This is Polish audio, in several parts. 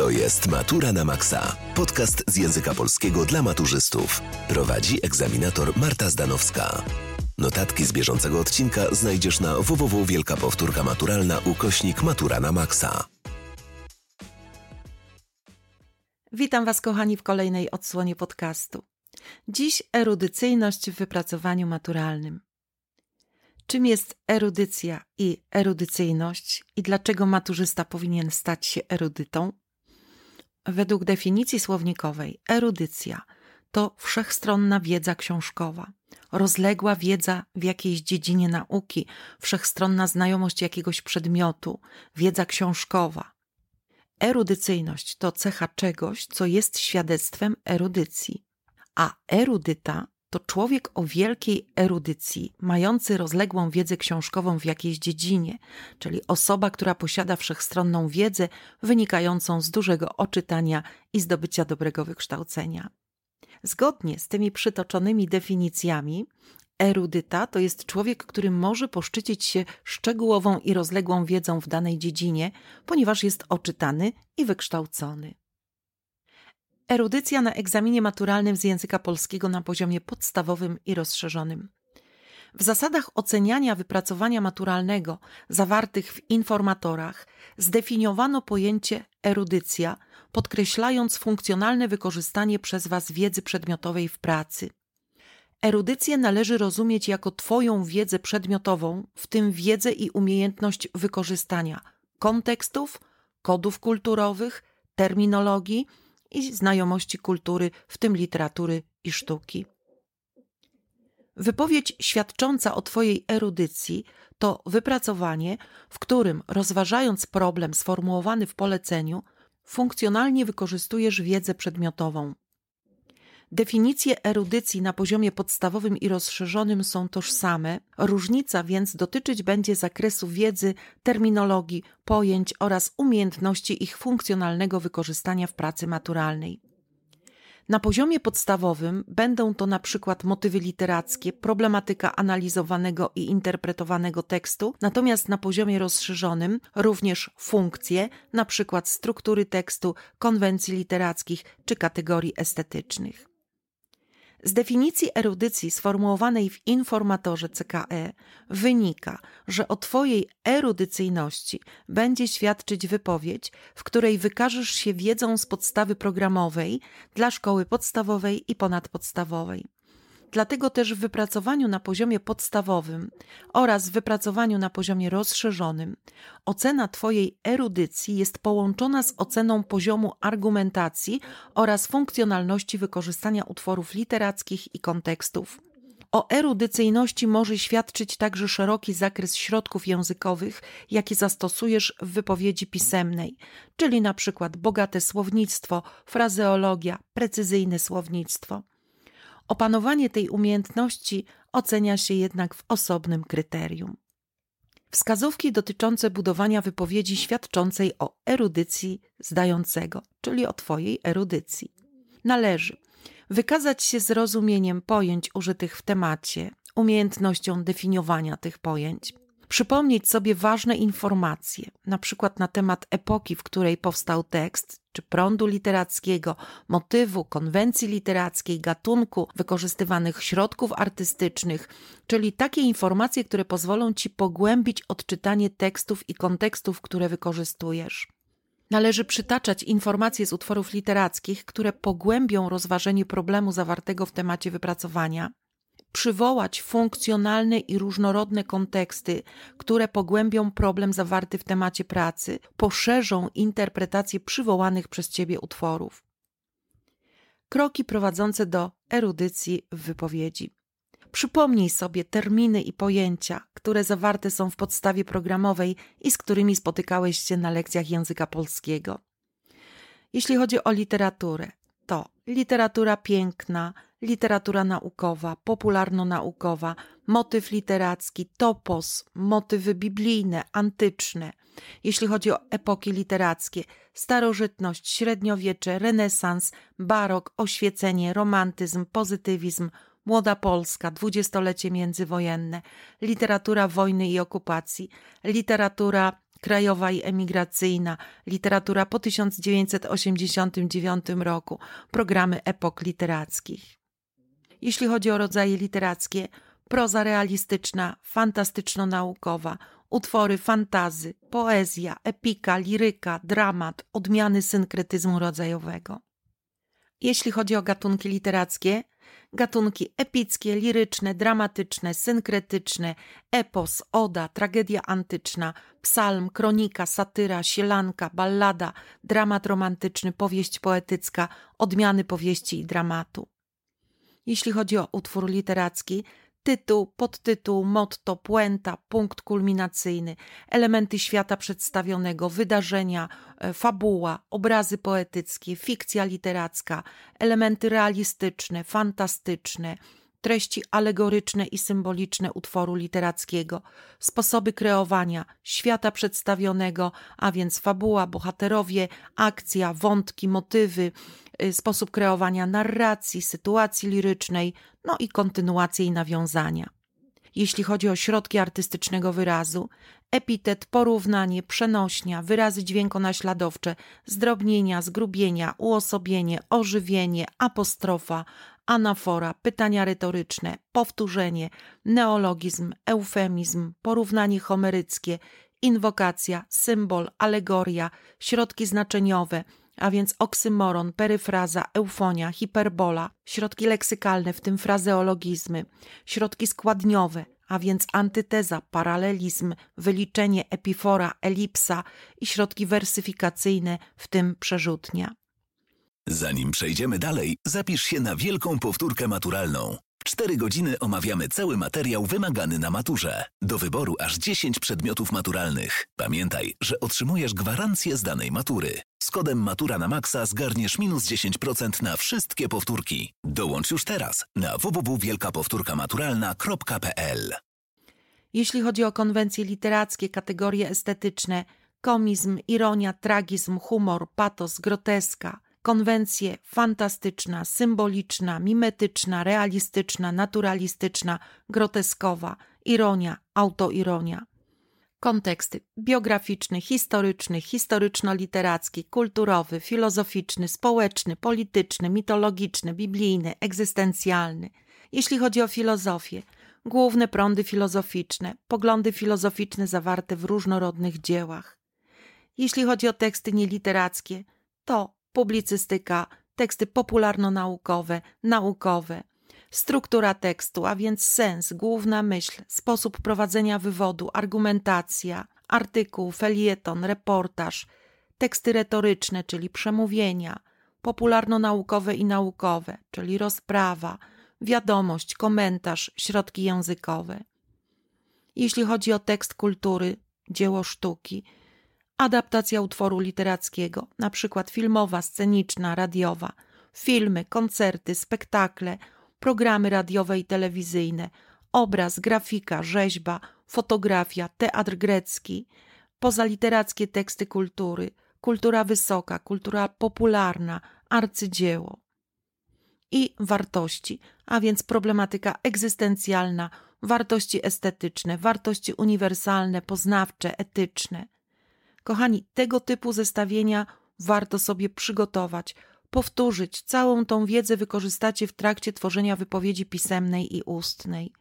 To jest Matura na Maxa. Podcast z języka polskiego dla maturzystów. Prowadzi egzaminator Marta Zdanowska. Notatki z bieżącego odcinka znajdziesz na www Wielka Powtórka Maturalna ukośnik Matura na Maxa. Witam Was, kochani, w kolejnej odsłonie podcastu. Dziś erudycyjność w wypracowaniu maturalnym. Czym jest erudycja i erudycyjność i dlaczego maturzysta powinien stać się erudytą? Według definicji słownikowej, erudycja to wszechstronna wiedza książkowa, rozległa wiedza w jakiejś dziedzinie nauki, wszechstronna znajomość jakiegoś przedmiotu, wiedza książkowa. Erudycyjność to cecha czegoś, co jest świadectwem erudycji, a erudyta to człowiek o wielkiej erudycji, mający rozległą wiedzę książkową w jakiejś dziedzinie, czyli osoba, która posiada wszechstronną wiedzę wynikającą z dużego oczytania i zdobycia dobrego wykształcenia. Zgodnie z tymi przytoczonymi definicjami, erudyta to jest człowiek, który może poszczycić się szczegółową i rozległą wiedzą w danej dziedzinie, ponieważ jest oczytany i wykształcony. Erudycja na egzaminie maturalnym z języka polskiego na poziomie podstawowym i rozszerzonym. W zasadach oceniania wypracowania maturalnego zawartych w informatorach zdefiniowano pojęcie erudycja, podkreślając funkcjonalne wykorzystanie przez Was wiedzy przedmiotowej w pracy. Erudycję należy rozumieć jako Twoją wiedzę przedmiotową, w tym wiedzę i umiejętność wykorzystania kontekstów, kodów kulturowych, terminologii i znajomości kultury, w tym literatury i sztuki. Wypowiedź świadcząca o Twojej erudycji to wypracowanie, w którym, rozważając problem sformułowany w poleceniu, funkcjonalnie wykorzystujesz wiedzę przedmiotową. Definicje erudycji na poziomie podstawowym i rozszerzonym są tożsame, różnica więc dotyczyć będzie zakresu wiedzy, terminologii, pojęć oraz umiejętności ich funkcjonalnego wykorzystania w pracy maturalnej. Na poziomie podstawowym będą to na przykład motywy literackie, problematyka analizowanego i interpretowanego tekstu, natomiast na poziomie rozszerzonym również funkcje, na przykład struktury tekstu, konwencji literackich czy kategorii estetycznych. Z definicji erudycji sformułowanej w informatorze CKE wynika, że o Twojej erudycyjności będzie świadczyć wypowiedź, w której wykażesz się wiedzą z podstawy programowej dla szkoły podstawowej i ponadpodstawowej. Dlatego też w wypracowaniu na poziomie podstawowym oraz w wypracowaniu na poziomie rozszerzonym ocena Twojej erudycji jest połączona z oceną poziomu argumentacji oraz funkcjonalności wykorzystania utworów literackich i kontekstów. O erudycyjności może świadczyć także szeroki zakres środków językowych, jakie zastosujesz w wypowiedzi pisemnej, czyli na przykład bogate słownictwo, frazeologia, precyzyjne słownictwo. Opanowanie tej umiejętności ocenia się jednak w osobnym kryterium. Wskazówki dotyczące budowania wypowiedzi świadczącej o erudycji zdającego, czyli o Twojej erudycji. Należy wykazać się zrozumieniem pojęć użytych w temacie, umiejętnością definiowania tych pojęć, przypomnieć sobie ważne informacje, na przykład na temat epoki, w której powstał tekst, czy prądu literackiego, motywu, konwencji literackiej, gatunku, wykorzystywanych środków artystycznych, czyli takie informacje, które pozwolą ci pogłębić odczytanie tekstów i kontekstów, które wykorzystujesz. Należy przytaczać informacje z utworów literackich, które pogłębią rozważenie problemu zawartego w temacie wypracowania, przywołać funkcjonalne i różnorodne konteksty, które pogłębią problem zawarty w temacie pracy, poszerzą interpretację przywołanych przez Ciebie utworów. Kroki prowadzące do erudycji w wypowiedzi. Przypomnij sobie terminy i pojęcia, które zawarte są w podstawie programowej i z którymi spotykałeś się na lekcjach języka polskiego. Jeśli chodzi o literaturę, to literatura piękna, literatura naukowa, popularno-naukowa, motyw literacki, topos, motywy biblijne, antyczne. Jeśli chodzi o epoki literackie, starożytność, średniowiecze, renesans, barok, oświecenie, romantyzm, pozytywizm, Młoda Polska, dwudziestolecie międzywojenne, literatura wojny i okupacji, literatura krajowa i emigracyjna, literatura po 1989 roku, programy epok literackich. Jeśli chodzi o rodzaje literackie, proza realistyczna, fantastyczno-naukowa, utwory fantazy, poezja, epika, liryka, dramat, odmiany synkretyzmu rodzajowego. Jeśli chodzi o gatunki literackie, gatunki epickie, liryczne, dramatyczne, synkretyczne, epos, oda, tragedia antyczna, psalm, kronika, satyra, sielanka, ballada, dramat romantyczny, powieść poetycka, odmiany powieści i dramatu. Jeśli chodzi o utwór literacki, tytuł, podtytuł, motto, puenta, punkt kulminacyjny, elementy świata przedstawionego, wydarzenia, e, fabuła, obrazy poetyckie, fikcja literacka, elementy realistyczne, fantastyczne, treści alegoryczne i symboliczne utworu literackiego, sposoby kreowania świata przedstawionego, a więc fabuła, bohaterowie, akcja, wątki, motywy, y, sposób kreowania narracji, sytuacji lirycznej, no i kontynuacje i nawiązania. Jeśli chodzi o środki artystycznego wyrazu, epitet, porównanie, przenośnia, wyrazy dźwiękonaśladowcze, zdrobnienia, zgrubienia, uosobienie, ożywienie, apostrofa, anafora, pytania retoryczne, powtórzenie, neologizm, eufemizm, porównanie homeryckie, inwokacja, symbol, alegoria, środki znaczeniowe, a więc oksymoron, peryfraza, eufonia, hiperbola, środki leksykalne, w tym frazeologizmy, środki składniowe, a więc antyteza, paralelizm, wyliczenie, epifora, elipsa i środki wersyfikacyjne, w tym przerzutnia. Zanim przejdziemy dalej, zapisz się na wielką powtórkę maturalną. 4 godziny omawiamy cały materiał wymagany na maturze. Do wyboru aż 10 przedmiotów maturalnych. Pamiętaj, że otrzymujesz gwarancję z danej matury. Z kodem Matura na Maxa zgarniesz minus 10% na wszystkie powtórki. Dołącz już teraz na www.wielkapowtórkamaturalna.pl Jeśli chodzi o konwencje literackie, kategorie estetyczne, komizm, ironia, tragizm, humor, patos, groteska – konwencje fantastyczna, symboliczna, mimetyczna, realistyczna, naturalistyczna, groteskowa, ironia, autoironia. Konteksty biograficzny, historyczny, historyczno-literacki, kulturowy, filozoficzny, społeczny, polityczny, mitologiczny, biblijny, egzystencjalny. Jeśli chodzi o filozofię, główne prądy filozoficzne, poglądy filozoficzne zawarte w różnorodnych dziełach. Jeśli chodzi o teksty nieliterackie, to publicystyka, teksty popularno-naukowe, naukowe. Struktura tekstu, a więc sens, główna myśl, sposób prowadzenia wywodu, argumentacja, artykuł, felieton, reportaż, teksty retoryczne, czyli przemówienia, popularno-naukowe i naukowe, czyli rozprawa, wiadomość, komentarz, środki językowe. Jeśli chodzi o tekst kultury, dzieło sztuki, adaptacja utworu literackiego, na przykład filmowa, sceniczna, radiowa, filmy, koncerty, spektakle, programy radiowe i telewizyjne, obraz, grafika, rzeźba, fotografia, teatr grecki, pozaliterackie teksty kultury, kultura wysoka, kultura popularna, arcydzieło. I wartości, a więc problematyka egzystencjalna, wartości estetyczne, wartości uniwersalne, poznawcze, etyczne – Kochani, tego typu zestawienia warto sobie przygotować, powtórzyć. Całą tą wiedzę wykorzystacie w trakcie tworzenia wypowiedzi pisemnej i ustnej.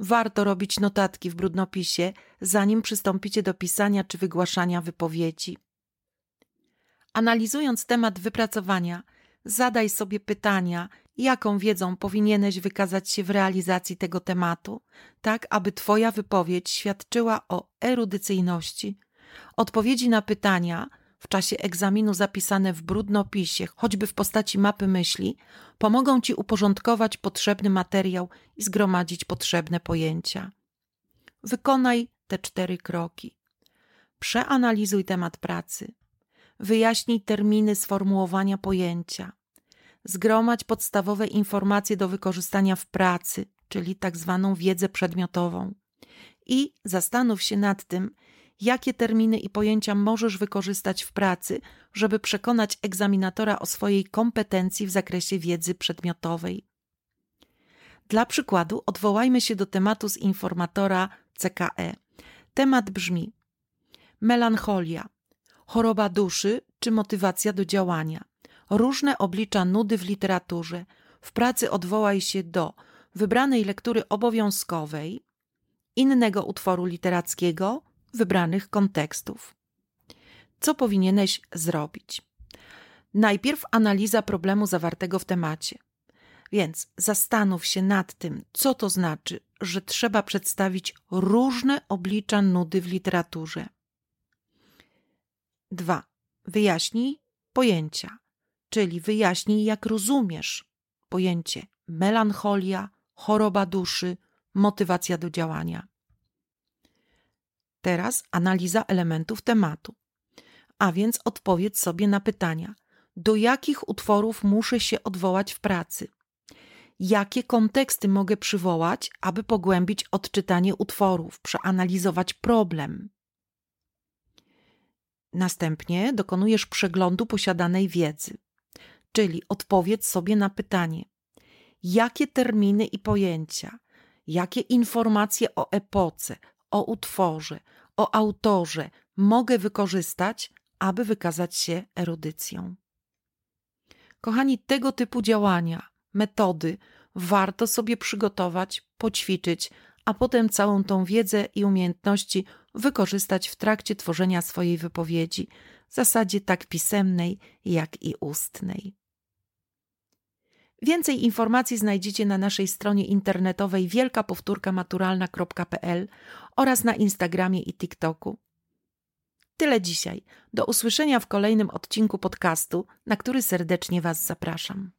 Warto robić notatki w brudnopisie, zanim przystąpicie do pisania czy wygłaszania wypowiedzi. Analizując temat wypracowania, zadaj sobie pytania, jaką wiedzą powinieneś wykazać się w realizacji tego tematu, tak aby Twoja wypowiedź świadczyła o erudycyjności, Odpowiedzi na pytania w czasie egzaminu zapisane w brudnopisie, choćby w postaci mapy myśli, pomogą Ci uporządkować potrzebny materiał i zgromadzić potrzebne pojęcia. Wykonaj te cztery kroki. Przeanalizuj temat pracy. Wyjaśnij terminy sformułowania pojęcia. Zgromadź podstawowe informacje do wykorzystania w pracy, czyli tak zwaną wiedzę przedmiotową. I zastanów się nad tym, jakie terminy i pojęcia możesz wykorzystać w pracy, żeby przekonać egzaminatora o swojej kompetencji w zakresie wiedzy przedmiotowej. Dla przykładu odwołajmy się do tematu z informatora CKE. Temat brzmi: melancholia, choroba duszy czy motywacja do działania, różne oblicza nudy w literaturze. W pracy odwołaj się do wybranej lektury obowiązkowej, innego utworu literackiego, wybranych kontekstów. Co powinieneś zrobić? Najpierw analiza problemu zawartego w temacie. Więc zastanów się nad tym, co to znaczy, że trzeba przedstawić różne oblicza nudy w literaturze. 2. Wyjaśnij pojęcia, czyli wyjaśnij, jak rozumiesz pojęcie melancholia, choroba duszy, motywacja do działania. Teraz analiza elementów tematu. A więc odpowiedz sobie na pytania: do jakich utworów muszę się odwołać w pracy? Jakie konteksty mogę przywołać, aby pogłębić odczytanie utworów, przeanalizować problem? Następnie dokonujesz przeglądu posiadanej wiedzy, czyli odpowiedz sobie na pytanie: jakie terminy i pojęcia, jakie informacje o epoce, o utworze, o autorze mogę wykorzystać, aby wykazać się erudycją. Kochani, tego typu działania, metody warto sobie przygotować, poćwiczyć, a potem całą tą wiedzę i umiejętności wykorzystać w trakcie tworzenia swojej wypowiedzi, w zasadzie tak pisemnej, jak i ustnej. Więcej informacji znajdziecie na naszej stronie internetowej wielkapowtórkamaturalna.pl oraz na Instagramie i TikToku. Tyle dzisiaj. Do usłyszenia w kolejnym odcinku podcastu, na który serdecznie Was zapraszam.